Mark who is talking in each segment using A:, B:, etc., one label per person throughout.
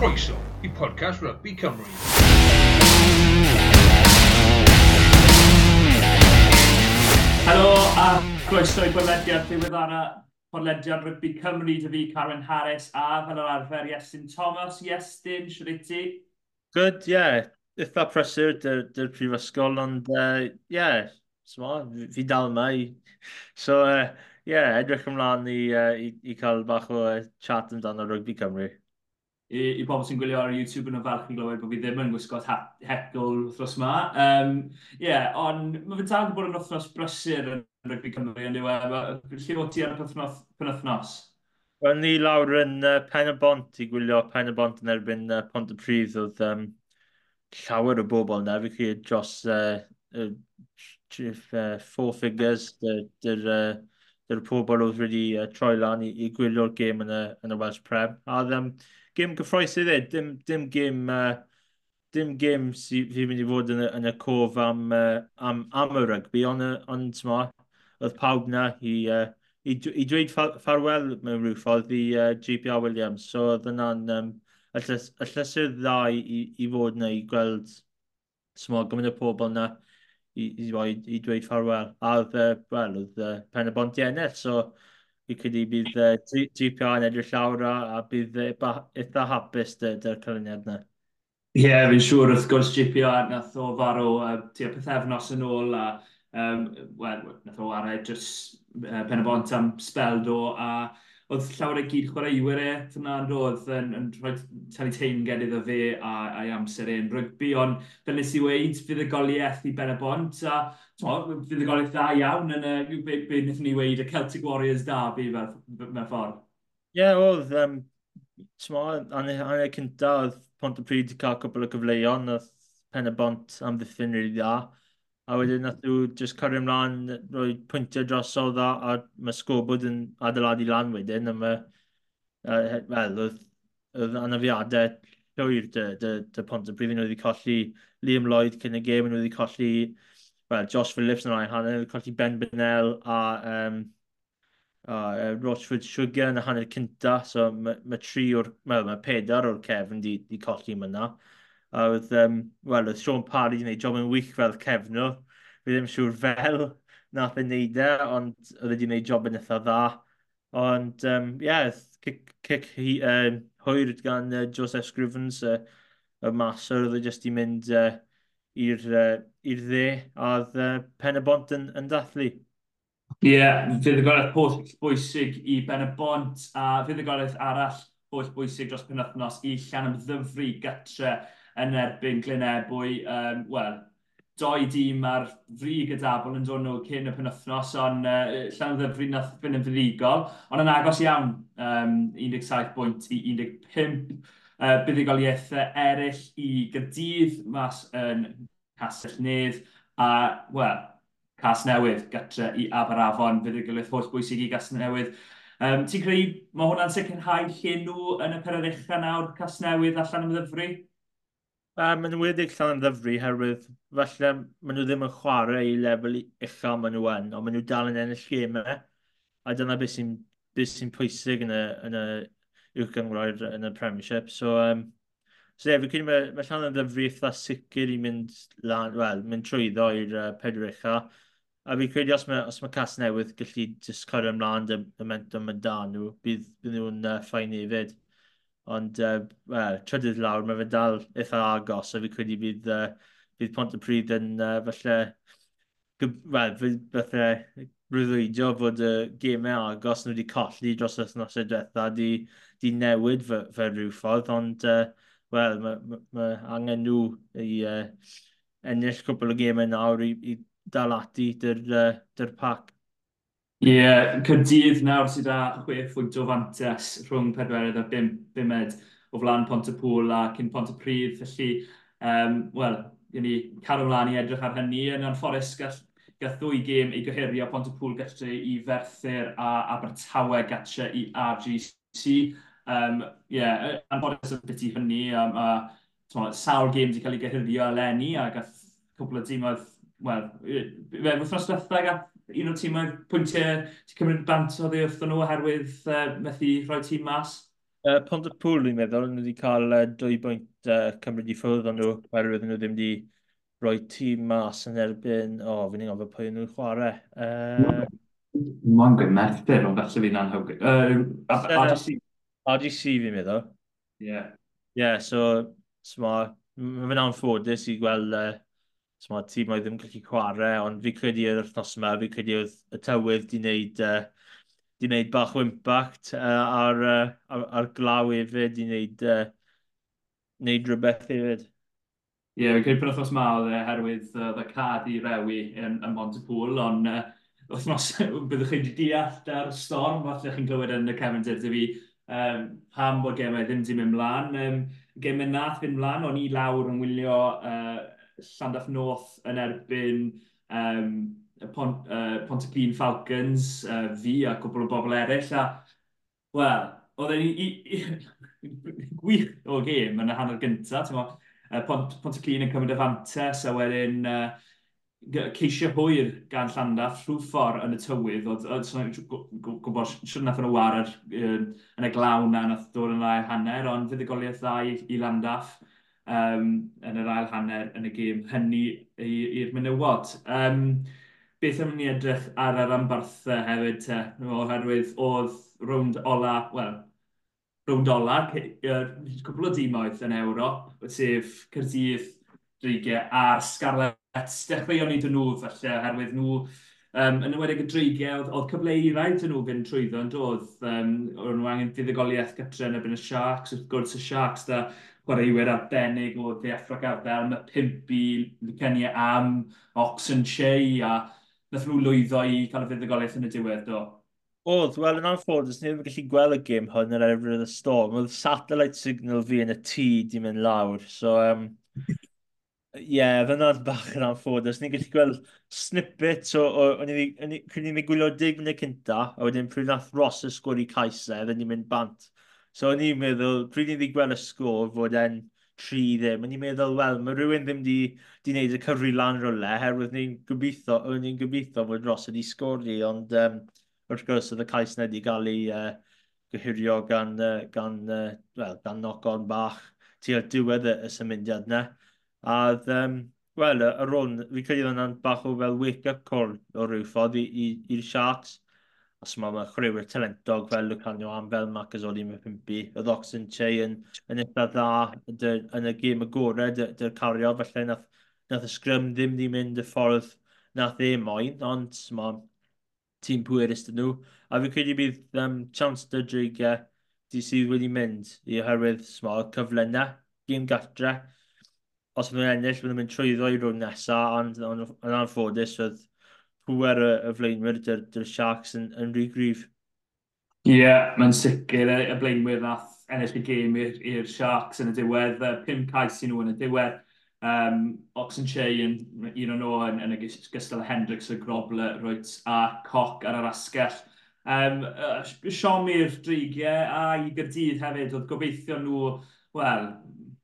A: croeso i podcast Rugby Cymru.
B: Helo a croeso i bodlediad ddiweddara podlediad Rygbi Cymru dy fi Carwyn Harris a fel yr arfer Iestyn Thomas. Iestyn, siwr i ti?
C: Good, yeah. Eitha prysur dy'r dy prifysgol, ond uh, yeah, Sma, fi dal yma i... So, ie, uh, yeah, edrych ymlaen i, uh, i, i cael bach o uh, chat amdano rugby Cymru
B: i, i bobl sy'n gwylio ar YouTube yn ofalch i glywed bod fi ddim yn gwisgo hecl wrthnos ma. Um, yeah, ond mae fe'n dal bod yn wrthnos brysur yn rygbi Cymru yn diwedd. Lle o ti ar y penwthnos?
C: Wel, ni lawr yn uh, Pen y Bont i gwylio Pen y Bont yn erbyn uh, Pont y Prydd. oedd um, llawer o bobl na. fi chi dros uh, uh, uh, four figures dy'r uh, dy'r pobl oedd wedi uh, troi lan i, i gwylio'r gêm yn y, yn y Welsh Prem. A um, gêm gyffroes i iddi, dim, dim gêm... Uh, dim gêm sydd fi'n mynd i fod yn y, yn y cof am, uh, am, am y rygbi, ond on, ma, oedd pawb na i, uh, i, i dweud ffarwel mewn rhyw ffordd i uh, GPR Williams, so oedd yna'n um, y, llys, y llysyr dda i, i fod na i gweld smog gymaint o pobl na i, i, i dweud ffarwel. A oedd, uh, well, oedd uh, pen y bont i ennill, so fi credu bydd uh, GPA yn edrych llawr a, a bydd eitha hapus dy'r cyfyniad yna.
B: Ie, yeah, fi'n siŵr wrth gwrs GPA nath o farw uh, tua pethefnos yn ôl a um, well, nath o warai just uh, pen y bont am spel do a oedd llawer o gyd chwaraewyr e, fyna yn roedd yn, yn rhoi tani teinged iddo fe a, a'i amser e'n rygbi, ond fel nes i weid, fydd y goliaeth i Ben y Bont, a fydd y goliaeth dda iawn yn y be, be wnaethon ni weid, y Celtic Warriors da fi mewn ffordd.
C: Ie, yeah, oedd, um, anau cynta oedd Pont y Pryd i cael cwbl o gyfleuon, oedd Pen y Bont am ddiffyn rili really dda a wedyn nath nhw just cyrru ymlaen, roi pwyntiau drosodd a, a mae Sgobod yn adeiladu lan wedyn, a mae, uh, wel, oedd, oedd anafiadau llwyr dy, dy, dy pont y brifin oedd wedi colli Liam Lloyd cyn y gêm, oedd wedi colli well, Josh Phillips yn rhaid hanner, oedd colli Ben Bennell a, um, a uh, Rochford Sugar yn y hanner cynta, so mae ma tri o'r, mae mae pedar o'r cefn di, di colli yma A oedd, um, wel, oedd Sean Parry wedi gwneud job yn wych fel cefnw. Fi ddim siŵr fel nath e'n neud e, ond oedd wedi gwneud job yn eitha dda. Ond, um, yeah, cic, cic hi, um, hwyr gan uh, Joseph Scrivens, uh, y masor, oedd e jyst i mynd uh, i'r uh, dde, a oedd uh, pen y bont yn, yn dathlu.
B: Ie, yeah, fydd y gorau holl bwysig i ben y bont, a fydd y gorau arall holl bwysig dros penwthnos i llan ymddyfru gytre yn erbyn Glynebwy. Um, Wel, doi dîm ar fri gyda dabl yn dod nhw cyn y penwthnos, ond uh, llawn ddyfru nath fynd yn fyddigol, ond yn agos iawn, um, 17 bwynt i 15 uh, buddigoliaethau eraill i Gydydd mas yn Castell Nedd, a, wel, Cas Newydd, gytre i Aberafon, buddigoliaeth holl bwysig i Cas Newydd. Um, Ti'n credu mae hwnna'n sicrhau lle nhw yn y peryrichau nawr Cas Newydd allan am ddyfru?
C: Um, maen nhw wedi llawn yn ddyfru herwydd falle maen nhw ddim yn chwarae i lefel uchel maen nhw yn, ond maen nhw dal yn ennill gemau. A dyna beth sy'n beth sy'n pwysig yn y, yn y uwch gyngor yn y Premiership. So, um, so ie, yeah, fi'n credu mae, mae llan yn ddyfru eitha sicr i mynd, lan, well, mynd trwyddo i'r uh, pedwar uchel. A fi'n credu os mae, os mae cas newydd gallu just cyrra ymlaen y momentum yn dan nhw, bydd, bydd nhw'n uh, ffain hefyd. Ond, uh, well, trydydd lawr, mae fe dal eitha agos, a fi credu bydd, uh, bydd Pont y Pryd yn uh, falle... Wel, falle brwyddo fod y gemau agos nhw wedi colli dros y thnosau diwetha di, di newid fe, fe rhyw ffordd, ond uh, wel, mae ma, ma angen nhw i uh, ennill cwbl o gemau nawr i, i dal ati dy'r uh, pac.
B: Ie, yeah, Cyrdydd nawr sydd â chwech phwynt o fantes rhwng pedwerydd a bim, bimed o flan Pont y Pôl a cyn Pont y Pryd. Felly, um, wel, gen i caro mlaen i edrych ar hynny. Yn anffodus, gall, gall ddwy gêm i gyherio Pont y Pŵl gatre i Ferthyr a Abertawe gatre i RGC. Um, yeah, anffodus yn beth i hynny. Um, a, tmo, sawl gêm wedi cael ei gyherio eleni a gath cwbl o dîmoedd, wel, fe wythnos diwethaf gath un o'r tîmau pwyntiau ti'n cymryd bant o ddi wrthyn nhw oherwydd uh, methu rhoi tîm mas?
C: Uh, Pont y pŵl, dwi'n meddwl, nhw wedi cael uh, dwy bwynt uh, cymryd i ffwrdd ond nhw, oherwydd nhw ddim wedi rhoi tîm mas yn erbyn, o, oh, fi'n i'n gofio pwy nhw'n chwarae. Uh,
B: Mae'n gweud merthyr, ond felly fi'n anhywgyd. Uh, RGC.
C: RGC fi'n meddwl.
B: Ie. Yeah.
C: Ie, yeah, so, so mae'n fe'n anffodus i gweld uh, So mae tîm oedd ddim gallu chwarae, ond fi credu yr wythnos yma, fi credu oedd y tywydd di wneud, uh, di wneud bach o impact uh, ar, uh, ar, ar glaw hefyd, di wneud, uh, wneud rhywbeth hefyd.
B: Ie, yeah, fi'n credu bod wythnos yma oedd e, herwydd uh, ddecad i rewi yn, yn Montepool, ond uh, wythnos byddwch chi wedi deall ar storm, falle chi'n clywed yn y cefndir dy fi, um, pam bod gemau ddim wedi mynd mlaen. Um, gemau nath fynd mlaen, o'n i lawr yn wylio uh, Llandaff North yn erbyn um, Pont, uh, Pontyclun Falcons, uh, fi a cwbl o bobl eraill. A, wel, oedd e'n gwych o gêm yn y hanner gyntaf. Uh, Pont, Pontyclun yn cymryd y fantes a wedyn uh, ceisio hwyr gan Llandaff rhyw ffordd yn y tywydd. Oedd gwybod sy'n nath yn y war yn y glawn na nath dod yn ddau hanner, ond fuddugoliaeth dda i, i Landaff um, yn yr ail hanner yn y gêm hynny i'r menywod. Um, beth am ni edrych ar yr ambarthau hefyd te, oherwydd oedd rownd ola, wel, rownd ola, cwbl o dimoedd yn Ewrop, sef Cyrdydd, Dreigiau a'r Scarlett. Dechreuon ni dyn nhw falle, oherwydd nhw Um, yn ymwedig y dreigiau, oedd, oedd cyfle i rhaid yn nhw fynd trwyddo, ond oedd um, nhw angen fuddugoliaeth gytre yn ebyn y Sharks, wrth gwrs y Sharks, da chwaraewyr arbennig o De gafel, fel mae Pimpi, Lucenia Am, Oxen Shea a nath nhw lwyddo i cael y fuddugoliaeth yn y diwedd do.
C: Oedd, wel yn anffodus, ni ddim yn gallu gweld y gym hwn yn erbyn y storm. Oedd satellite signal fi yn y tŷ di mynd lawr. So, um, ie, yeah, fyna'n bach yn anffodus. Ni'n gallu gweld snippet o... o, o Cyn ni'n mynd gwylio dig yn y cynta, a wedyn pryd nath Ross y i caesau, fe ni'n mynd bant. So o'n i'n meddwl, pryd ni wedi gweld y sgôr fod e'n tri ddim, o'n i'n meddwl, wel, mae rhywun ddim wedi di wneud y cyfri lan rolau, herwydd ni'n gobeithio, o'n i'n gobeithio fod Ross wedi sgori, ond um, wrth gwrs oedd y cais na wedi cael ei uh, gyhurio gan, uh, gan, uh, well, gan noc-on bach tua'r diwedd y, y symudiad na. A um, wel, y rôn, fi credu oedd hwnna'n bach o fel wake-up call o rhyw ffordd i'r Sharks. Os mae ma chrywyr talentog fel Lucanio am fel Macazoli yn pimpi, y ddocs yn che yn, yn eitha dda yn y gêm agored, dy'r cario, felly nath, nath y sgrym ddim di mynd y ffordd nath e moyn, ond mae tîm pwerus dyn nhw. A fi credu bydd um, chance dy dreigau di sydd wedi mynd i oherwydd smog cyfle na, gym gatre. Os ydyn nhw'n ennill, maen nhw'n mynd trwyddo i rwy'n nesaf, ond yn anffodus, oedd pwer y, y flaenwyr dy'r dy Sharks yn, yn rhy grif.
B: Ie, yeah, mae'n sicr y, y blaenwyr nath ennill y gêm i'r Sharks yn y diwedd, pum cais i nhw yn y diwedd. Um, Oxen Shea yn un o'n nhw yn, yn y gystal Hendricks, y Grobler, Roets a Coc ar yr asgell. Um, uh, Siomi'r dreigiau a i gyrdydd hefyd, oedd gobeithio nhw, wel,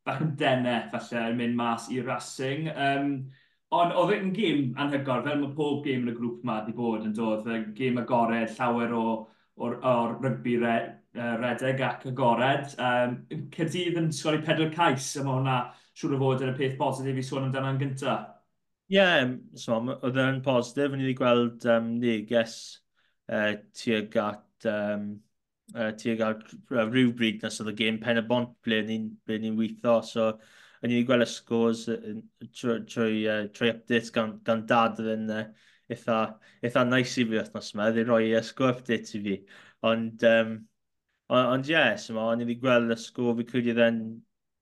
B: bach yn denau falle yn mynd mas i racing. Um, Ond oedd e'n gêm anhygoel, fel mae pob gêm yn y grŵp yma wedi bod yn dod. Y gêm agored, llawer o, o'r, or rygbi re, uh, redeg ac agored. Um, Cydydd yn sgori pedwar cais, a mae hwnna siŵr o fod yn y peth positif i sôn amdano'n gyntaf.
C: Ie, yeah, so, oedd e'n positif. Ni wedi gweld um, neges uh, tuag at um, uh, tuag at uh, rhywbryd nes oedd y gêm pen y bont ble ni'n ni weithio. So, a ni'n gweld y scores trwy, trwy, updates gan, gan dad yn uh, eitha, eitha nice i fi wythnos yma, ddim rhoi uh, score updates i fi. Ond, um, ond ie, yes, yma, o'n i wedi gweld y sgôr fi credu ydden,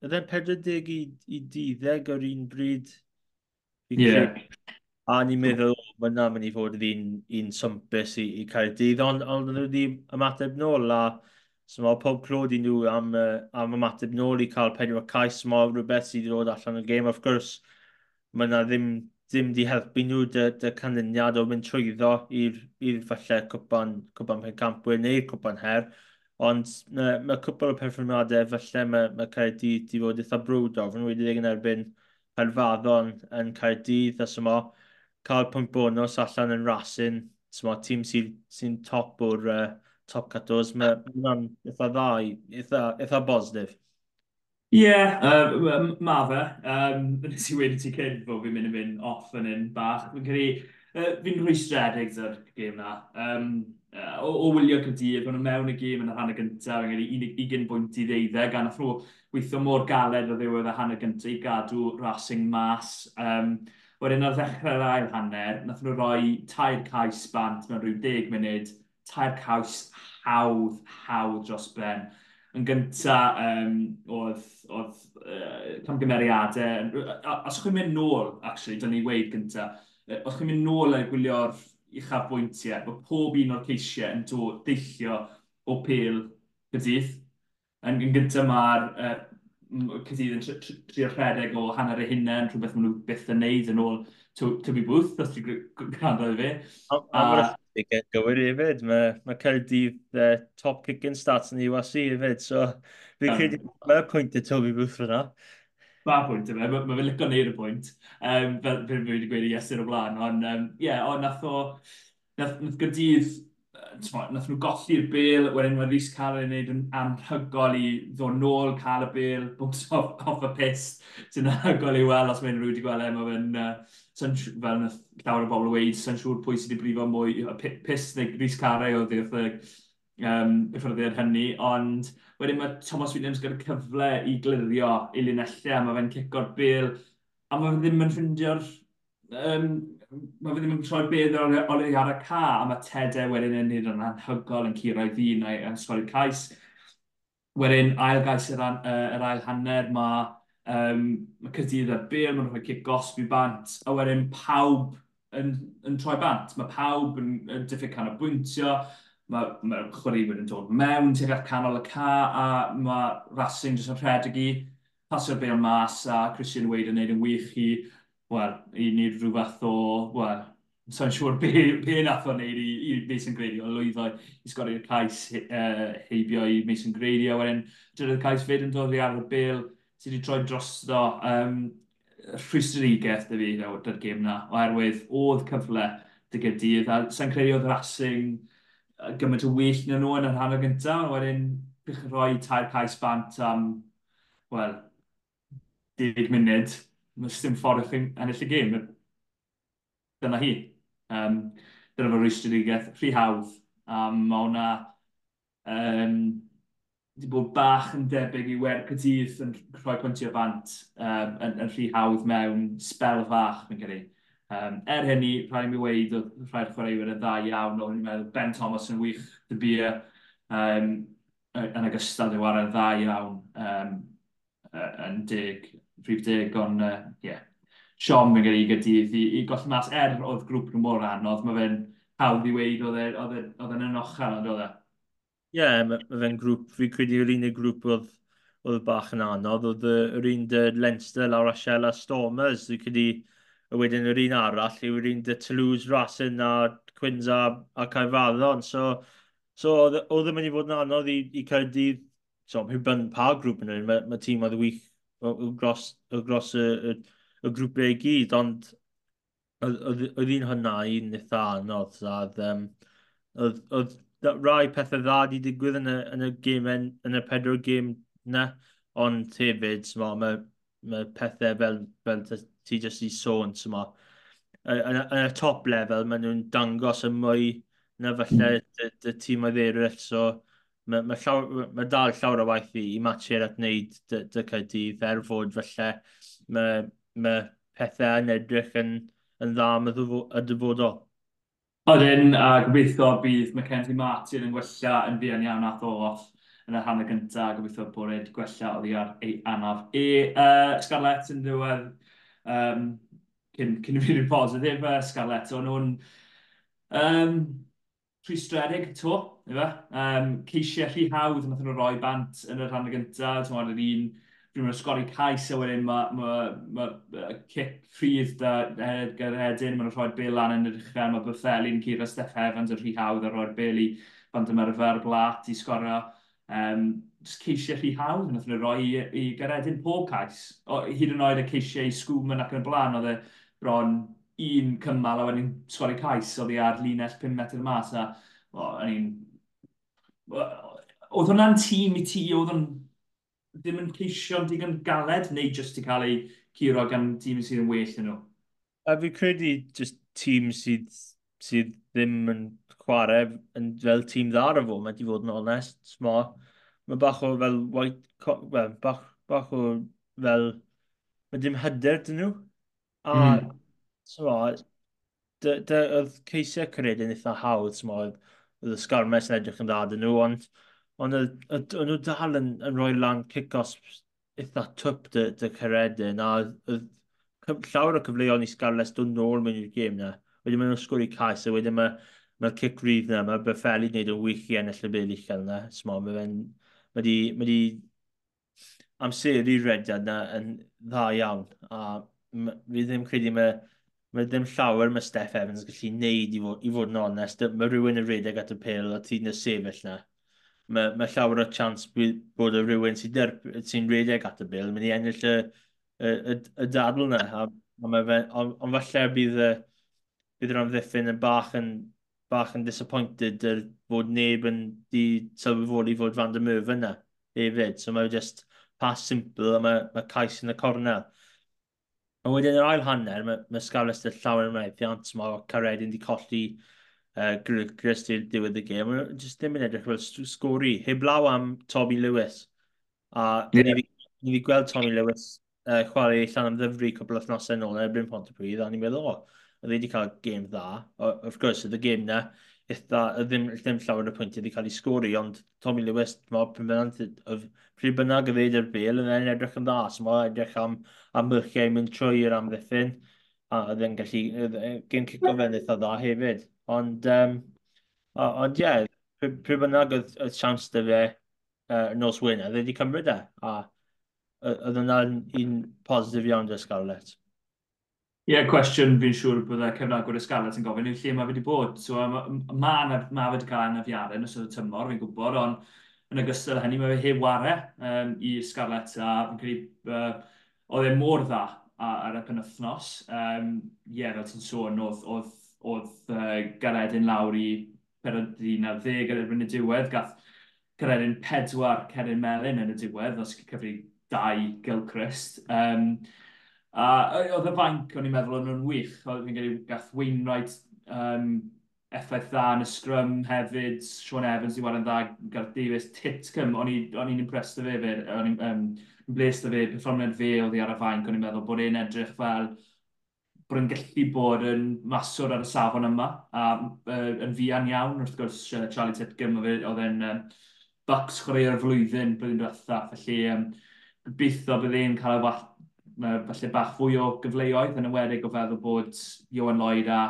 C: ydden 40 i, i 10 o'r un bryd.
B: Ie.
C: A ni'n meddwl, o, mae yna mynd i fod yn un, un sympus i, i cael dydd, ond, ond nhw wedi ymateb nôl a So mae pob clod i nhw am, uh, am ymateb nôl i cael pedwar cais. Mae rhywbeth sydd wedi dod allan o'r gêm, of gwrs. Mae yna ddim, ddim di helpu nhw dy, dy canlyniad o mynd trwyddo i'r falle cwpan, cwpan pencampwyr neu'r cwpan her. Ond mae mae cwpl o perfformiadau falle mae ma Caerdydd wedi fod eitha brwd o. Fy'n wedi yn erbyn Herfaddon yn Caerdydd a sy'n cael pwynt bonus allan yn rasyn. Tîm sy'n sy top o'r uh, top 14, mae hwnna'n eitha dda, eitha, eitha bosnif.
B: Ie, yeah, uh, mae fe. Um, nes i wedi ti cyn fod fi'n mynd i mynd off yn un bach. Fi'n credu, uh, fi'n rhwystredig ar gêm na. Um, uh, o, o wylio Cyrdydd, ond mewn y gêm yn y rhan y gyntaf, yn gyda 20 bwynt i ddeuddeg, gan athro weithio mor galed o ddiwedd y hanner gyntaf i gadw racing mas. Um, wedyn ar ddechrau'r ail hanner, nath nhw roi tair cais bant mewn rhyw deg munud, tair caws hawdd, hawdd dros ben. Yn gynta, um, oedd, oedd uh, camgymeriadau, os chi'n mynd nôl, actually, dyna ni weid gynta, os chi'n mynd nôl a gwylio'r uchaf bwyntiau, bod pob un o'r ceisiau yn dod deillio o pel gydydd. Yn, yn gyntaf mae'r uh, Cydydd yn trio rhedeg o hanner eu hunain, rhywbeth maen nhw byth yn neud yn ôl tyfu Booth, os ti'n gwrando i fi.
C: A gywir i fyd, mae, mae Caerdydd uh, top kicking stats yn iwas i fyd, so fi'n credu mae'r pwynt y tyfu Booth fyna.
B: Mae'r pwynt yma, mae fe'n licio neud y pwynt, um, fel fi'n wedi gweud i Iesyn o blaen, ond um, yeah, o nath o, nath, nath Gaerdydd nath nhw golli'r bel, wedyn mae Rhys Carr yn neud yn anhygol i ddod nôl, cael y bel, bwms off, off y pist, sy'n anhygol i weld os mae'n rwy'n gweld e, mae fe'n, uh, fel nath llawer o bobl weid, sy'n siŵr pwy sydd wedi brifo mwy, y pist neu Rhys Carr e oedd um, y ffyrddiad hynny, ond wedyn mae Thomas Williams gyda cyfle i glirio i linellau, mae fe'n cico'r bel, a mae fe ddim yn ffindio'r um, mae fe ddim yn troi bedd o'r ar, ar y ca, a mae Tede wedyn yn hyn yn anhygol yn curo'i ddyn a'i yn sgoli'r cais. Wedyn ail gais yr, an, uh, yr ail hanner, mae um, ma Cydydd ar bil, mae'n rhoi cic gosbi bant, a wedyn pawb yn, yn troi bant. Mae pawb yn, yn diffyg can o bwyntio, mae ma, ma chwaraewyr yn dod mewn tuag at canol y ca, a mae Racing jyst yn rhedeg i, pasio'r Bale mas, a Christian Wade yn neud yn wych i, wel, i wneud rhyw fath o, wel, so'n siŵr be, be nath o'n neud i, i Mason Grady, o lwyddo i sgori'r cais uh, heibio i Mason Grady, a wedyn dyrwydd cais fyd yn dod i ar y bil, sydd wedi troi drosto um, rhwystrigeth dy fi dy'r gêm na, oherwydd oedd cyfle dy gydydd, a sa'n credu oedd Racing gymaint o well na nhw yn yr hanner gyntaf, a wedyn bych rhoi tair cais bant am, wel, 10 munud. Mae dim ffordd i chi ennill y gêm. Dyna hi. Um, dyna fy rwystadigaeth rhy hawdd. Um, mae hwnna um, wedi bod bach yn debyg i wer cydydd yn rhoi pwyntiau bant um, yn, yn rhy hawdd mewn spel fach, fi'n credu. Um, er hynny, rhaid mi weid, oedd rhai'r chwaraewyr yn dda iawn, o'n i'n meddwl Ben Thomas yn wych dy bia, um, yn ogystal â waran dda iawn um, yn deg. 30, ond ie, uh, yeah. Sean mewn gyda'i gydydd i, i goll mas er oedd grŵp nhw mor anodd, mae fe'n hawdd i weid e, e, oedd e'n yn ochan ond oedd e.
C: Ie, yeah, mae fe'n grŵp, fi credu yw'r unig grŵp oedd oedd bach yn anodd, oedd yr un dy Leinster, lawr Asiela, Stormers, dwi'n credu a wedyn yr un arall yw'r un dy Toulouse, Racing a Quinns a, a Caerfaddon, so, so oedd ddim yn mynd i fod yn anodd i, i cael dydd, so, hwbyn pa grŵp yn yr un, mae ma tîm oedd wych gros, gros y, y, y grwpiau i gyd, ond oedd un hynna un eitha anodd, oedd um, oedd, oedd rai pethau dda wedi digwydd yn y, yn y gêm yn, yn y pedwar gêm na, ond hefyd, mae ma, ma pethau fel, fel ti jyst i sôn, ma, yn, yn y top level, maen nhw'n dangos y mwy na falle hmm. y tîm oedd eraill, so mae, mae, llaw, mae dal llawer o waith i, i matcher at wneud dy, dy cydydd er fod felly mae, mae pethau yn edrych yn, yn dda am y dyfodol.
B: Oedden a gobeithio bydd Mackenzie Martin yn gwella yn fuan iawn at off yn y rhan y gyntaf, gobeithio bod wedi gwella oddi ar ei anaf. E, uh, Scarlett yn ddiwedd, um, cyn, cyn i fi ryw positif, uh, Scarlett, o'n nhw'n um, rhwystredig to, efe? Um, ceisiau rhy hawdd nath nhw roi bant yn y rhan y gyntaf, ti'n meddwl, yr un, dwi'n meddwl, sgori cais a wedyn mae ma, ma, ma, cip ffrydd da gyrhedyn, mae'n rhoi'r bel lan yn yr uchel, mae Betheli'n cyr a Steph Evans yn rhy hawdd a rhoi'r bel i bant ymerfer blat i sgorio. Um, just ceisiau rhy hawdd, nath nhw roi i, i gyrhedyn pob cais. O, hyd yn oed y ceisiau i sgwm yn ac yn blaen, oedd e bron un cymal a wedyn sgori cais, oedd hi ar linell 5 metr mas a o'n i'n... Oedd hwnna'n tîm i ti, oedd hwn ddim yn ceisio'n digon galed neu jyst i cael ei curo gan tîm sydd yn well yn nhw?
C: A fi credu just tîm sydd, sydd ddim yn chwarae yn fel tîm dda ar y fo, mae di fod yn onest. sma. mae bach o fel white, well, bach, bach o fel, mae dim hyder dyn nhw. A mm oedd ceisio Cynnig yn eitha hawdd, oedd y sgarmes yn edrych yn dda dyn nhw, ond ond o'n nhw dal yn, yn rhoi lan kick-offs eitha twp dy, dy ceredin, a oedd llawer o cyfleoedd i Scarlett dod nôl mewn i'r gêm na. Wedyn maen nhw'n sgwri cais, a wedyn mae'r ma cic rydd na, mae'r Betheli wneud yn wych i ennill y byd uchel na. Smo, mae fe'n, mae di, mae di amseru rediad na yn dda iawn, a fi ddim credu mae mae ddim llawer mae Steph Evans gallu neud i fod, i fod yn onest. Mae rhywun yn redeg at y pil a ti'n y sefyll na. Mae, mae llawer o chance bod y rhywun sy'n sy redeg at y bil mynd i ennill y, y, y, y dadl na. Ond falle bydd, bydd yr amddiffyn yn bach yn, bach yn disappointed er fod neb yn di sylweddoli fod Van der Merwe yna hefyd. So mae just pass simple a mae, mae cais yn y cornel. A wedyn yr ail hanner, mae, mae Scarlett y llawer yn methiant, mae Caredin wedi colli uh, Gris i'r diwedd y gêm. Mae'n just ddim yn edrych fel sgori. Heblaw am Tommy Lewis. A yeah. ni wedi gweld Tommy Lewis uh, chwarae llan am ddyfru cwbl othnosau nôl erbyn Pontypridd, a ni'n meddwl, o, oedd wedi cael gêm dda. O, of course, oedd y gêm na, eitha, ddim, ddim llawer o pwyntiau wedi cael ei sgori, ond Tommy Lewis, mae pryd bynnag ddeud yr bel, yn edrych yn dda, so mae'n edrych am a myrchiau mynd trwy'r amddiffyn, a oedd yn gallu, gen cico fe'n eitha dda hefyd. Ond, um, ond ie, yeah, pryd bynnag oedd, oedd siams dy fe uh, nos wyn, a wedi cymryd e, a oedd yna'n un positif iawn dy Scarlett.
B: Ie, yeah, cwestiwn fi'n siŵr bod byddai cefnagwyr y Scarlett yn gofyn i'r lle mae wedi bod. So, mae ma, ma, ma wedi cael anafiadau yn ystod y tymor, fi'n gwybod, ond yn ogystal hynny mae fe heb ware um, i Scarlett a fi'n credu uh, oedd e mor dda ar y penwthnos. Um, Ie, yeah, fel ti'n sôn, oedd, oedd, oedd uh, Garedin lawr i perodin a ddeg ar erbyn y diwedd, gath Garedin pedwar Cerin Melin yn y diwedd, os cyfri dau Gilchrist. Um, a oedd y fainc, o'n i'n meddwl, o'n nhw'n wych. Oedd fi'n gael gath Wainwright um, effaith dda yn y scrum hefyd, Sean Evans i waran dda, Gareth Davies, Titcom, o'n i'n impressed o fe fe, o'n i'n um, yn bles da fe, perfformiad fe oedd hi ar y fain, o'n i'n meddwl bod e'n edrych fel bod yn gallu bod yn maswr ar y safon yma, a uh, yn fian iawn, wrth gwrs Charlie Titcum e, oedd e'n um, bucks chwaraeo'r flwyddyn blwyddyn diwetha, felly um, gobeithio bydd e'n cael y wat, uh, falle bach fwy o gyfleoedd yn ymwedig o feddwl bod Iwan Lloyd a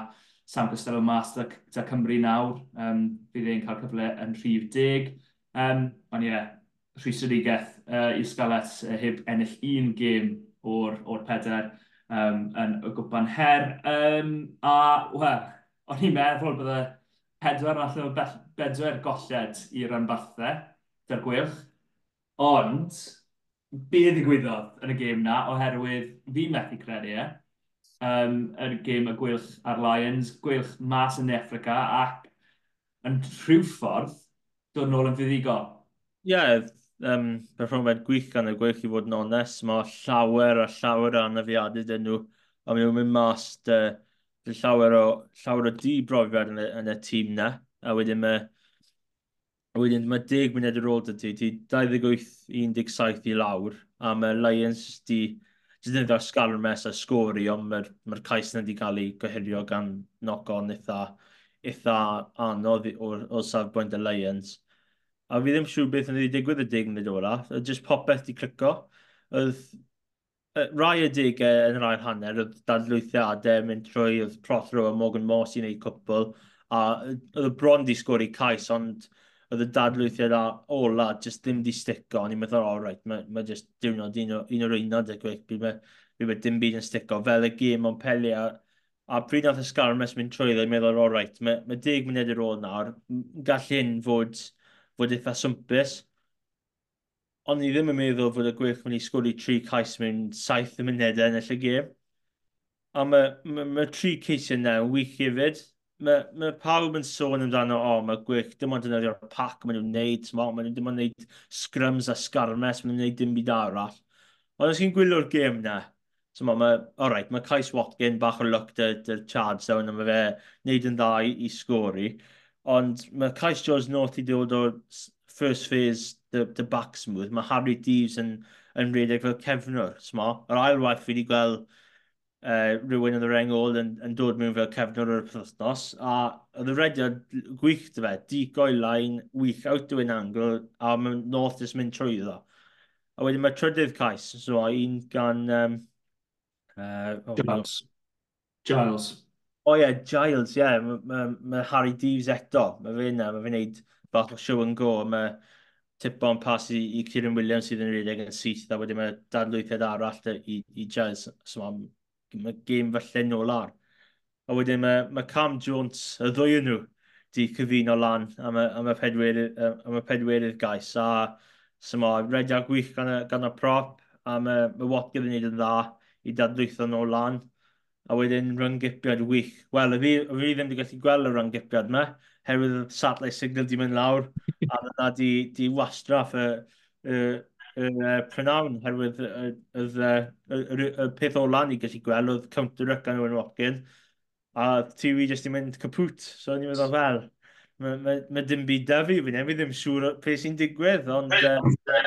B: Sam Costello mas da, da Cymru nawr, um, bydd e'n cael cyfle yn rhif deg. Um, ond ie, yeah, rhwysedigaeth uh, i'r Scarlets uh, heb ennill un gêm o'r, or peder um, yn y gwpan her. Um, a, wel, o'n i'n meddwl bydde pedwar allan o bedwar golled i'r anbathau, dy'r gwylch. Ond, be ddigwyddodd yn y gêm na, oherwydd fi methu credu e, um, yn y gêm y gwylch a'r Lions, gwylch mas yn Africa ac yn rhyw ffordd dod nôl yn fuddigol.
C: Ie, yeah, um, perfformiad gwych gan y gwych i fod yn onest. Mae llawer a llawer o anafiadau dyn nhw, a maen nhw'n mynd mas dy, dy llawer, o, llawer o di brofiad yn y, yn y tîm na. A wedyn mae A wedyn mae 10 munud ar ôl dy ti, ti 28-17 i lawr, a mae Lions di di ddim ddefnyddio sgalw'r mes a sgori, ond mae'r mae cais yna wedi cael ei gohirio gan knock-on eitha, eitha anodd o'r o safbwynt y Lions a fi ddim siŵr beth yn ei digwydd y deg munud orach, a just popeth di clico. Oedd rai y degau yn yr ail hanner, oedd dadlwythiadau mynd trwy, oedd Prothro a Morgan Moss i wneud cwpl, a oedd y bron di sgori cais, ond oedd y dadlwythiad a ola jyst ddim di stico, ond i'n meddwl, all right, mae ma just diwrnod un, un o'r unod y gweith, bydd mae dim byd yn stico, fel y gym o'n peli a, a pryd nath y sgarmes mynd trwy dde, meddwl, all right, mae, ma deg munud ar ôl nawr, gall hyn fod fod eitha swmpus. Ond ni ddim yn meddwl fod y gwych mynd i sgwrdd tri cais mewn saith munedau yn y lle gêm. A mae ma, ma tri ceisio yna yn wych hefyd. Mae ma pawb yn sôn amdano, o, mae gwych dim ond yn ddefnyddio'r pac maen nhw'n neud, maen nhw'n dim ond neud scrums a sgarmes, maen nhw'n neud dim byd arall. Ond os chi'n gwylio'r gêm na, so mae, ma, alright, mae Cais Watkin bach o luck dy, dy charge down, a mae fe neud yn dda i, i sgori. Ond mae Cais George North i dod o first phase the, the back smooth. Mae Harry Deves yn, yn rhedeg fel cefnwr. Sma, Yr ail waith fi wedi gweld uh, rhywun yn yr engol yn, yn dod mewn fel cefnwr o'r pethnos. A oedd y rediad gwych dy fe, digoi lain, wych out dwi'n angl, a mae North is mynd trwy iddo. A wedyn mae trydydd cais, so un gan... Um,
B: uh, oh, Giles. Giles.
C: O oh, ie, yeah, Giles, ie. Yeah. Mae ma, ma Harry Deves eto. Mae fe yna, mae fe'n neud bach o show and go. Mae tip on pas i, i Kieran Williams sydd yn rhedeg yn syth, a wedyn mae dadlwythiad arall i, i Giles. So mae ma gêm falle nôl ar. A wedyn mae, mae Cam Jones, y ddwy nhw, di cyfuno lan am y, am y pedwerydd, am y pedwerydd gais. A so mae rediad gwych gan y, gan y prop, a mae, mae Watkin yn gwneud yn dda i dadlwytho nôl lan a wedyn rhynggipiad wych. Wel, y fi, y fi ddim wedi gallu gweld y rhynggipiad yma, herwydd y satellite signal di mynd lawr, a dyna di, di wastraff y, y, y, y prynawn, herwydd y, y, y, y, y peth o lan i gallu gweld oedd counter ac yn Owen Watkin, a ti TV jyst i mynd capwt, so ni'n meddwl fel, mae ma, ma dim byd da fi, fi'n ddim siŵr pe sy'n digwydd, ond, uh,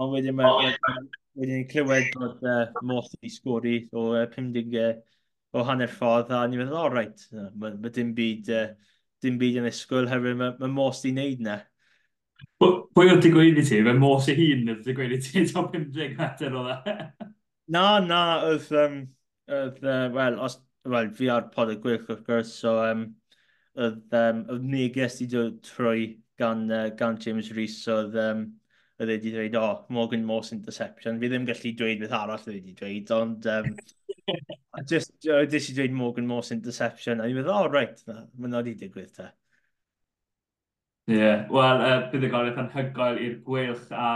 C: ond wedyn mae... Wedyn clywed bod uh, Moth wedi sgori o uh, 50 o hanner ffordd a ni'n meddwl, o oh, right, mae ma dim byd, uh, dim byd yn ysgwyl hefyd, mae ma mos di wneud na.
B: Pwy oedd ti gweud i ti? Mae mos i hun oedd ti gweud i ti top 50 metr o dda?
C: na, na, oedd, um, oedd uh, wel, os, well, fi ar pod y gwych wrth gwrs, so um, oedd, um, oedd neges i dod trwy gan, uh, gan James Rees, so oedd, um, oedd wedi dweud, o, oh, Morgan Morse interception. Fi ddim gallu dweud beth arall oedd wedi dweud, ond um, just, uh, dis i dweud Morgan Morse interception. A ni'n meddwl, o, oh, right, mae'n nod i digwydd te.
B: Ie, yeah. wel, uh, bydd y buddigoliaeth anhygoel i'r gwylch a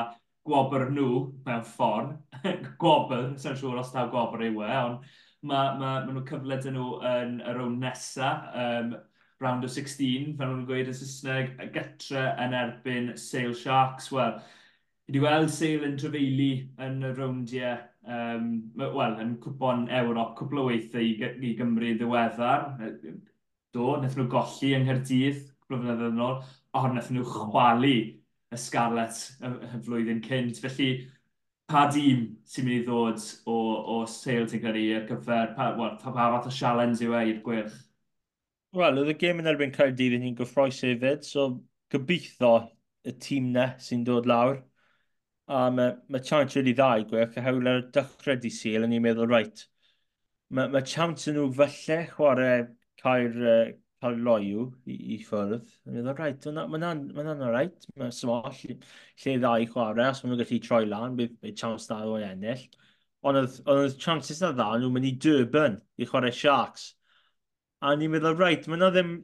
B: gwobr nhw mewn ffordd. gwobr, sy'n siŵr os ta'w gwobr yw e, ond mae ma, ma nhw cyfle dyn nhw yn y rown nesa, um, round of 16, fel nhw'n gweud yn Saesneg, gytre yn erbyn Sale Sharks. Wel, wedi weld Sale yn trefeili yn y rowndiau, um, wel, yn cwpon Ewrop cwpl o weithiau i, i Gymru ddiweddar. Do, wnaethon nhw golli yng Nghyrdydd, cwbl o flynyddoedd yn ôl, ond wnaethon nhw chwalu y Scarlet y, y flwyddyn cynt. Felly, pa dîm sy'n mynd i ddod o, o Sale ti'n credu ar gyfer, pa, well, pa, pa fath o sialens yw e i'r gwirch?
C: Wel, oedd y gêm yn erbyn Caerdydd yn un gyffroes hefyd, so gobeithio y tîm ne sy'n dod lawr a mae, mae chance rili dda i gwerth, oherwydd ar y dychred i sil, yn i'n meddwl, right, mae, mae chance nhw falle chwarae cael, uh, cael loiw i, i ffwrdd. Yn meddwl, right, mae'n ma right, mae small, lle dda i chwarae, os maen nhw'n gallu troi lan, bydd by chance dda o'n ennill. Ond oedd chances na dda, nhw'n mynd i Durban i chwarae Sharks. A ni'n meddwl, right, mae'n ddim,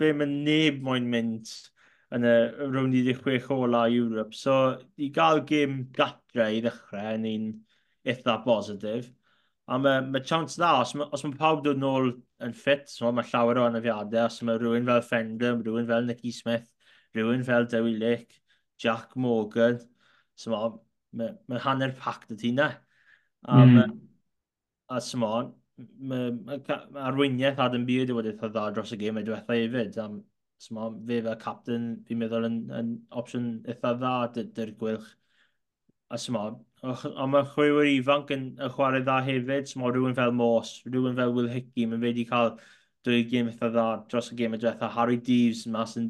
C: be mae neb moyn mynd yn y rownd 16 ola Europe. So i gael gym gatre i ddechrau yn un eitha positif. A mae, mae chance dda, os mae, os mae pawb dod nôl yn ffit, so mae llawer o anafiadau, os mae rhywun fel Fender, rhywun fel Nicky Smith, rhywun fel Dewi Lick, Jack Morgan, so mae, mae, mae hanner pact y ti na. A, mm. a so mae, mae arweiniaeth Adam Beard wedi dda dros y gym ei diwethaf hefyd, am So mae fe fel captain, fi'n meddwl yn, yn opsiwn eitha dda dy'r gwylch. A symo, ond mae chwywyr ifanc yn y chwarae dda hefyd, so mae rhywun fel Mos, rhywun fel Will Hickey, mae'n wedi cael dwy gêm eitha dda dros y gêm y diwetha, Harry Deves mas yn,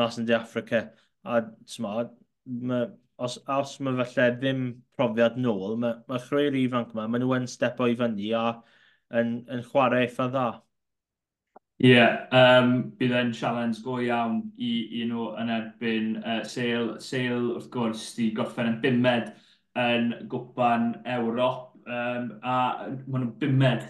C: mas yn De Africa. A so mae, mae, os, os mae falle ddim profiad nôl, mae mae ma ifanc yma, maen nhw yn stepo i fyny a yn, yn chwarae eitha dda.
B: Ie, yeah, um, bydd e'n sialens go iawn i, i nhw yn erbyn uh, Seil. Seil, wrth gwrs, di gorffen yn bimed yn gwpan Ewrop, um, a maen nhw'n bimed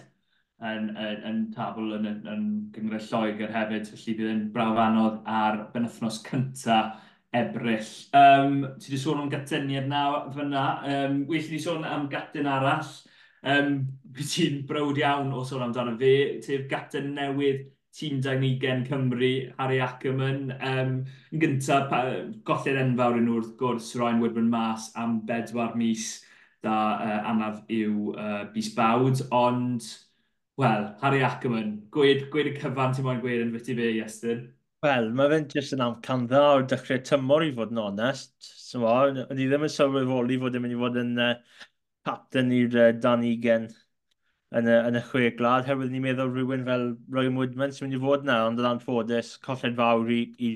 B: yn, yn, yn tabl yn, yn, yn gyngred Lloegr hefyd, felly bydd e'n braf anodd ar benethnos cyntaf ebryll. Um, ti wedi sôn am gatyniad na fyna, um, well, ti sôn am gatyn arall, um, bydd ti'n brawd iawn o sôn amdano fe, sef gatyn newydd tîm 12 Cymru, Harry Ackerman. Um, yn gyntaf, golled enfawr yn wrth gwrs, Ryan Woodman mas am bedwar mis da uh, anaf yw uh, bus bawd, ond, wel, Harry Ackerman, gweud, gweud y cyfan ti'n moyn gweud yn fyty fe, Iestyn.
C: Wel, mae fe'n jyst yn amcan dda o'r dechrau tymor i fod yn onest. So, o'n i ddim yn sylweddoli fod yn mynd i fod yn uh, captain i'r uh, dan 20 yn y, yn y chwe glad, herwydd ni'n meddwl rhywun fel Ryan Woodman sy'n mynd i fod yna, ond yn anffodus, colled fawr i, i,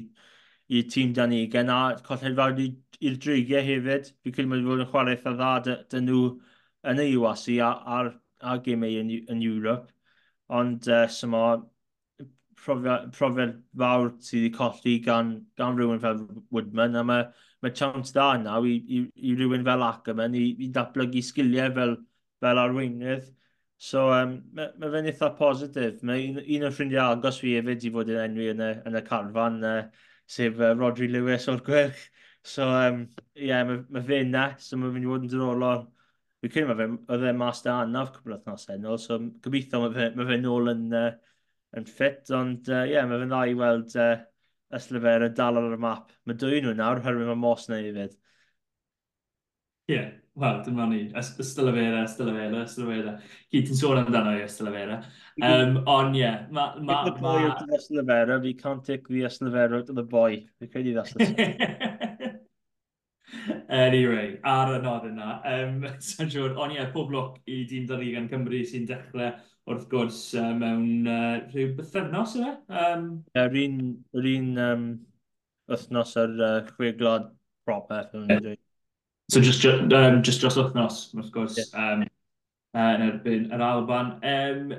C: i tîm dan i gen, a colled fawr i'r dreigiau hefyd. Fi'n credu mae'n fod yn chwarae eitha dda dyn nhw yn y UASI a'r, a'r gemau yn, yn Europe. Ond uh, syma, profiad, profiad fawr sydd wedi colli gan, gan rhywun fel Woodman, a mae, mae chance da yna i, i, i rhywun fel Ackerman i, i datblygu sgiliau fel, fel arweinydd. So, um, mae ma fe'n eitha positif. Mae un, un o'r ffrindiau agos fi hefyd i fod yn enwi yn y, yn y carfan, uh, sef uh, Rodri Lewis o'r gwerch. So, um, yeah, mae ma fe yna, so mae fe'n fod yn ddiddorol. Fi'n credu mae fe, oedd e mas da anaf cwbl othnos enol, so gobeithio mae fe, ma fe nôl yn, uh, yn ffit, ond ie, uh, yeah, mae fe'n dda i weld uh, yslefer y dal ar y map. Mae dwy nhw nawr, herwydd mae Mos neu i fyd.
B: Ie, yeah. wel, dyma ni. Ystylafera, ystylafera, ystylafera. Gyd ti'n sôn amdano i ystylafera. Um, mm-hmm. on, ie. Yeah, mae... ma,
C: ma... the boy ma... of ystylafera, we can't take the ystylefera out of the boy. Fi'n credu that's the
B: Anyway, ar y nod yna, um, sa'n siŵr, on ie, yeah, pob lwc i dîm Darugan Cymru sy'n dechrau wrth gwrs uh, mewn uh, rhyw bythefnos yna. Um...
C: Yeah, yr un, yr un um, wythnos ar uh, chwe glod proper, fel yn dweud.
B: So just um, just dros wythnos, wrth gwrs, yeah. um, uh, yn erbyn yr Alban. Um,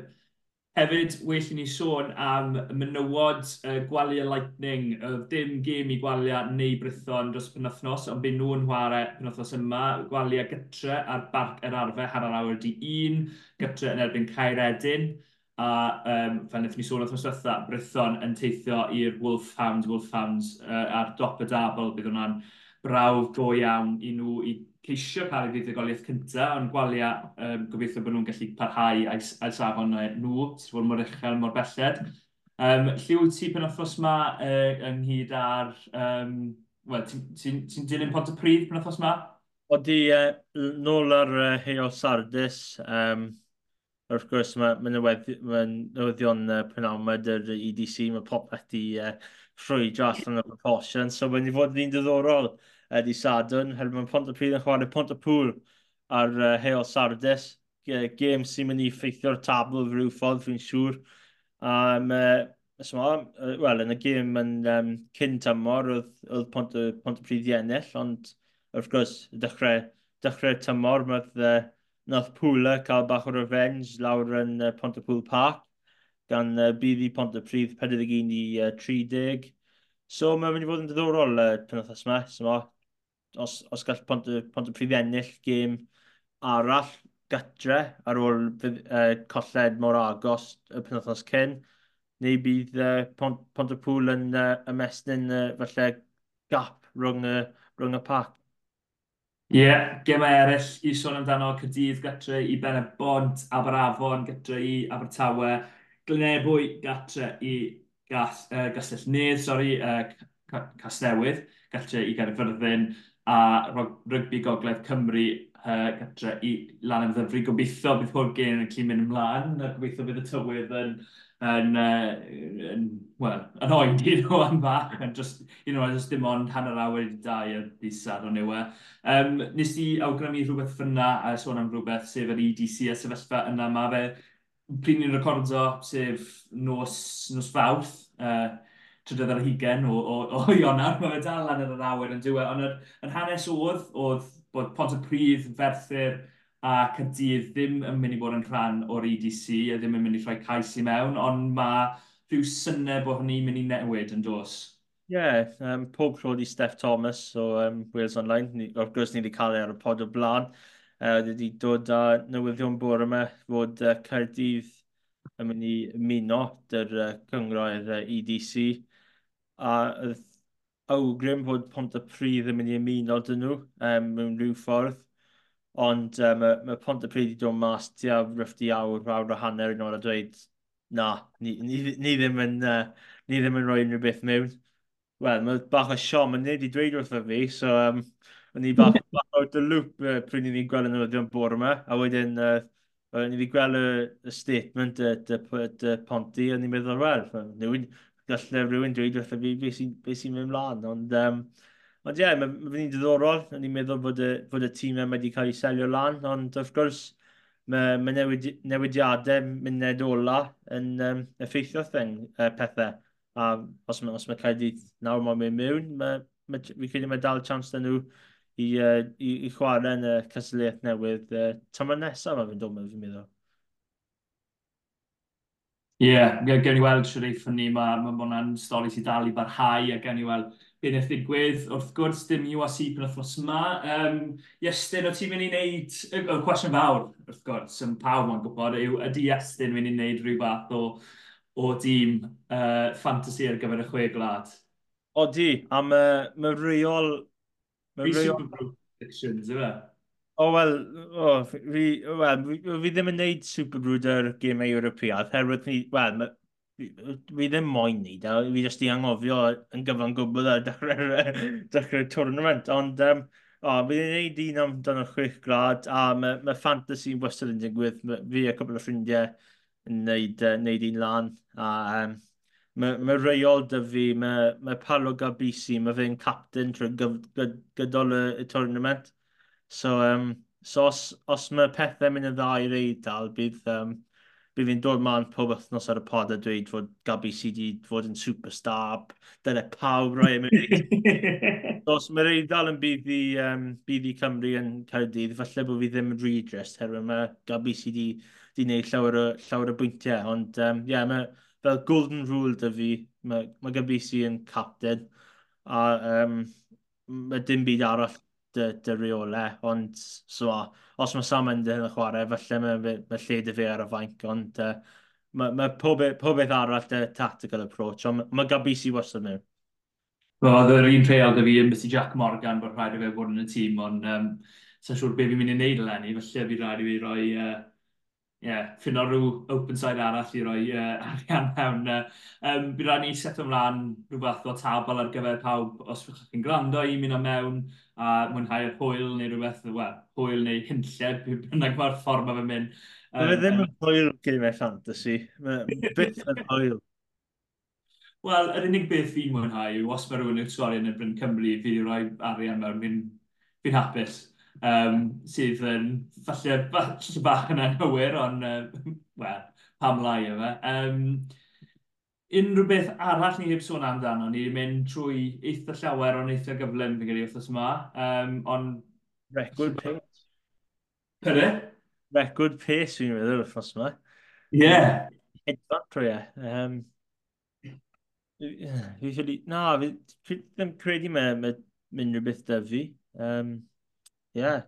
B: hefyd, well i ni sôn am menywod uh, gwaliau Lightning, uh, dim gêm i gwaliau neu brython dros penwthnos, ond byd nhw'n chwarae penwthnos yma, gwaliau gytre ar barc yr arfer hanner awr di un, gytre yn erbyn Cairedin, a um, fel wnaethon ni sôn o'r thwswetha, Brython yn teithio i'r Wolfhounds, Wolfhounds uh, ar dop y dabl, bydd hwnna'n brawf go iawn i nhw i ceisio cael ei ddiddygoliaeth cyntaf, ond gwalia um, gobeithio bod nhw'n gallu parhau a'i, safon nhw, sydd fod mor uchel, mor belled. Um, lle wyt ti othos yma uh, ynghyd ar... Um, Wel, ti'n ti, ti dilyn pont y pryd pen othos yma?
C: Oeddi uh, nôl ar uh, Heol Sardis. Um, wrth gwrs, mae ma newyddion uh, penawmad yr EDC, mae popeth i uh, ffrwydro allan o'r proportion, so mae'n i fod yn un diddorol uh, Sadwn, her mae'n pont y pryd yn chwarae pont y pŵl ar uh, Heol Sardes. Gêm sy'n mynd i ffeithio'r tabl fy rhyw ffordd, fi'n siŵr. Um, uh, Ysma, wel, yn y gêm yn um, cyn tymor, oedd, oedd pont, y, pont y pryd i ennill, ond wrth gwrs, dechrau, dechrau tymor, mae'r uh, nath Pwla cael bach o revenge lawr yn uh, pont y pŵl Park, gan uh, bydd i Pont y Pryd 41 i uh, 30. So mae'n mynd i fod yn diddorol uh, penwthas yma. So, os, os gall pont, pont y prif ennill gêm arall gytre ar ôl uh, colled mor agos y penwthnos cyn, neu bydd uh, pont, pont y pŵl yn uh, ymestyn uh, falle gap rhwng y, rhwng y pac.
B: Ie, yeah, gemau eraill i sôn amdano Cydydd gatre i Ben y Bont, Aberafon gatre i Abertawe, Glynebwy gatre i Gall, uh, Gastell Nedd, sori, uh, Casnewydd, gatre i Gerfyrddin, a rygbi Gogledd Cymru uh, gytre i lan yn ddyfru. Gobeithio bydd hwn gen yn cyn mynd ymlaen, a gobeithio bydd y tywydd yn yn, uh, yn, well, yn oed i nhw am bach, yn just, you know, just dim ond hanner awr i dau y ddisad o newe. Um, nes i awgrymu rhywbeth fyna a sôn am rhywbeth sef yr EDC a sefyllfa yna, mae fe pryd ni'n recordo sef nos, nos fawrth, uh, trydydd ar hugen o, o, o Ionar, mae fe dal lan yn yr awyr yn diwedd, ond yn hanes oedd, oedd bod Pont y Pryd, Ferthyr a Cydydd ddim yn mynd i bod yn rhan o'r EDC a ddim yn mynd i rhoi cais i mewn, ond mae rhyw syniad bod hynny'n mynd i newid yn dos.
C: Ie, yeah, um, pob tro di Steph Thomas o um, Wales Online, ni, o'r gwrs ni wedi cael ei ar y pod o blaen, uh, wedi e dod â newyddion bwyr yma fod uh, Caerdydd yn mynd i ymuno dy'r uh, cyngroedd uh, EDC a awgrym bod Pont y Pryd yn mynd i ymuno dyn nhw um, mewn rhyw ffordd. Ond um, mae, mae Pont y Pryd wedi dod mas tua rhyfdi awr, awr o hanner yn ôl a dweud, na, ni, ni, ni, ddim yn, uh, ni ddim yn rhoi unrhyw beth mewn. Wel, mae bach o siom yn nid i dweud wrtho fi, so um, o'n i bach, bach out the loop uh, pryd i ni gweld y newyddion bore yma, a wedyn uh, o'n i wedi gweld y, y statement y y Ponti, a ni'n meddwl, wel, gallai rhywun dweud wrtho fi beth sy'n sy mynd mlaen. Ond, um, ond ie, yeah, mae'n ma fynd diddorol. O'n i'n meddwl bod y, bod y tîm yma wedi cael ei selio lan, ond wrth gwrs, mae, mae newid, newidiadau myned ola yn um, effeithio thing, uh, pethau. A os, mae os mae Caerdydd nawr mae'n mynd mewn, mae, mae, fi credu mae dal chance dyn nhw i, uh, i, i chwarae yn y cysylltiaeth newydd uh, tymor nesaf mae'n dod mewn, fi'n meddwl.
B: Ie, yeah, gen i weld Sharif yn ni, mae ma, ma hwnna'n stori sy'n dal i barhau a gen i weld be wnaeth ddigwydd. Wrth gwrs, dim UAC yn wythnos yma. Um, Iestyn, o ti'n mynd i wneud, y, cwestiwn fawr, wrth gwrs, yn pawb yn gwybod, yw ydy Iestyn mynd i wneud rhyw fath o, o dîm uh, fantasy ar gyfer y chwe glad?
C: O di, a mae ma reol...
B: Mae reol... Predictions, yw e?
C: O, wel, o, fi, well, fi fi ddim yn neud Super Brooder gymau Ewropeaidd, herwydd ni, wel, fi ddim moyn ni, da, e, fi jyst i angofio yn gyfan gwbl ar dechrau'r dechrau tournament, ond um, o, fi ddim yn neud un am dan o'r chwech grad, a mae ma fantasy'n wastad yn digwydd, fi a cwbl o ffrindiau yn neud, uh, neud un lan, a um, mae ma reol dy fi, mae ma Palo Gabisi, mae fe'n captain trwy gydol y, y tournament, So, um, so os, os mae pethau mynd y dda i'r eidl, bydd, um, bydd fi'n dod ma'n pob wythnos ar y pod a dweud fod Gabi sydd wedi fod yn superstar, dyle pawb roi e am so, Os mae'r eidl yn bydd i, um, bydd i Cymru yn Caerdydd, falle bod fi ddim yn redress, herwydd mae Gabi sydd wedi gwneud llawer o, llawer o bwyntiau. Ond um, yeah, mae fel golden rule dy fi, mae, mae Gabi sydd yn captain, a um, mae dim byd arall dy, dy reolau, ond so, os mae Sam yn dyn y chwarae, falle mae ma, lle dy fi ar y fainc, ond uh, mae mae pob, e, pob beth arall dy tactical approach, ond mae Gabisi wastad mewn.
B: Oedd yr un rheol dy fi yn bysi Jack Morgan bod rhaid i fe fod yn y tîm, ond um, sa'n siŵr beth fi'n mynd i wneud eleni, felly fi rhaid i fi roi uh, yeah, ffyno rhyw open side arall i roi uh, arian mewn. Uh, Um, Bydd rhaid ni set ymlaen rhywbeth o tabl ar gyfer pawb os ydych chi'n gwrando i mynd o mewn a mwynhau'r hwyl neu rhywbeth, wel, hwyl neu hunlled, bynnag mae'r ffordd mae fe'n mynd.
C: Um, Mae ddim yn hwyl gymau fantasy, mae byth yn hwyl.
B: Wel, yr unig beth fi'n mwynhau yw os mae rhywun yn sgori yn y Bryn Cymru, fi wedi rhoi arian mewn, fi'n hapus um, sydd yn falle, falle bach yn anghywir, ond uh, well, pam lai e. yma. Um, unrhyw beth arall ni heb sôn amdano, ni wedi mynd trwy eitha llawer o'n eitha gyflym fi gyda wrthos yma, um, on...
C: Record pace.
B: Pere?
C: Record pace fi'n meddwl wrthos yma.
B: Ie. Yeah.
C: Hedfan trwy e. Um, fi ddim credu mae'n mynd rhywbeth unrhyw da fi. Um, Yeah.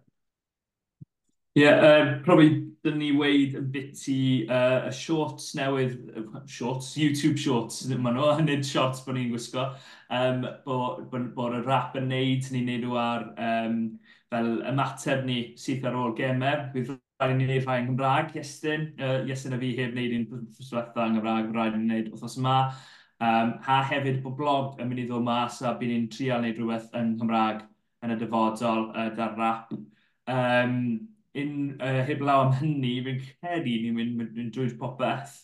B: Yeah, um, probably dyn ni weid yn biti uh, y shorts newydd, shorts, YouTube shorts, ddim maen nhw, nid shorts bod ni'n gwisgo, um, bod, bod, bod y rap yn neud, ni'n neud nhw ar um, fel ymateb ni syth ar ôl gemer. Bydd rhaid i ni wneud rhai yn Gymraeg, Iestyn, uh, Iestyn a fi heb wneud un ffysletha yn Gymraeg, rhaid i ni wneud wrthos yma. Um, ha hefyd bod blog yn mynd i ddod mas a bydd ni'n trial wneud rhywbeth yn Gymraeg yn y dyfodol uh, dar rap. Um, un, uh, heblaw am hynny, fi'n credu ni'n mynd, mynd, mynd drwy'r popeth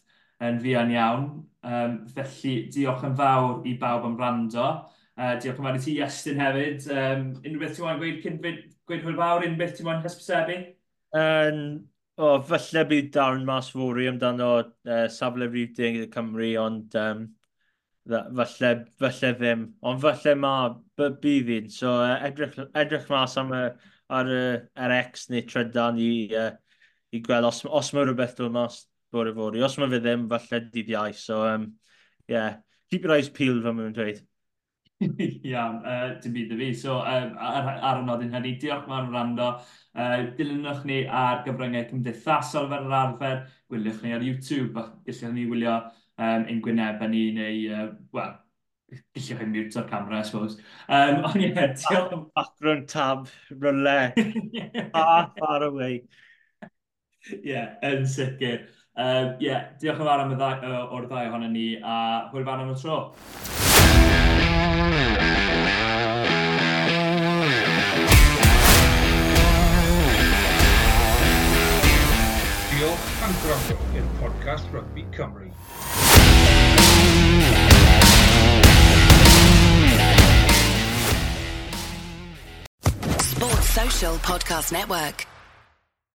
B: yn fuan iawn. Um, felly, diolch yn fawr i bawb am rando. Uh, diolch yn fawr i ti, Iestyn, hefyd. Um, unrhyw beth ti'n mwyn gweud cyn gweud hwyl fawr, unrhyw beth ti'n mwyn hysbysebu?
C: Um, o, oh, falle bydd darn mas fawr i amdano uh, safle rhif deng i Cymru, ond um, falle, falle ddim, ond falle mae bydd un, so uh, edrych, edrych mas am y, ar y, yr ex neu trydan i, uh, i gweld os, os mae rhywbeth dwi'n mas bore fori, os mae fe ddim, falle dydd iau, so um, yeah, keep your eyes peeled fel mwyn dweud.
B: Iawn, uh, dim byd y fi. So, um, ar, ar y nodyn hynny, diolch mae'n rando. Uh, dilynwch ni ar gyfryngau cymdeithasol fel yr arfer, gwyliwch ni ar YouTube, gallwch ni wylio um, ein gwynebau ni neu, uh, wel, gallwch chi o'r camera, I suppose. Um, ond ie, yeah, diolch...
C: Background tab, ryle, far, far away.
B: Ie, yeah, yn sicr. Ie, um, yeah, diolch yn fawr am y ddau, o'r ddau ohono ni, a hwyl fan am y tro.
A: Diolch am gwrando i'r podcast Rugby Cymru.
D: Podcast Network.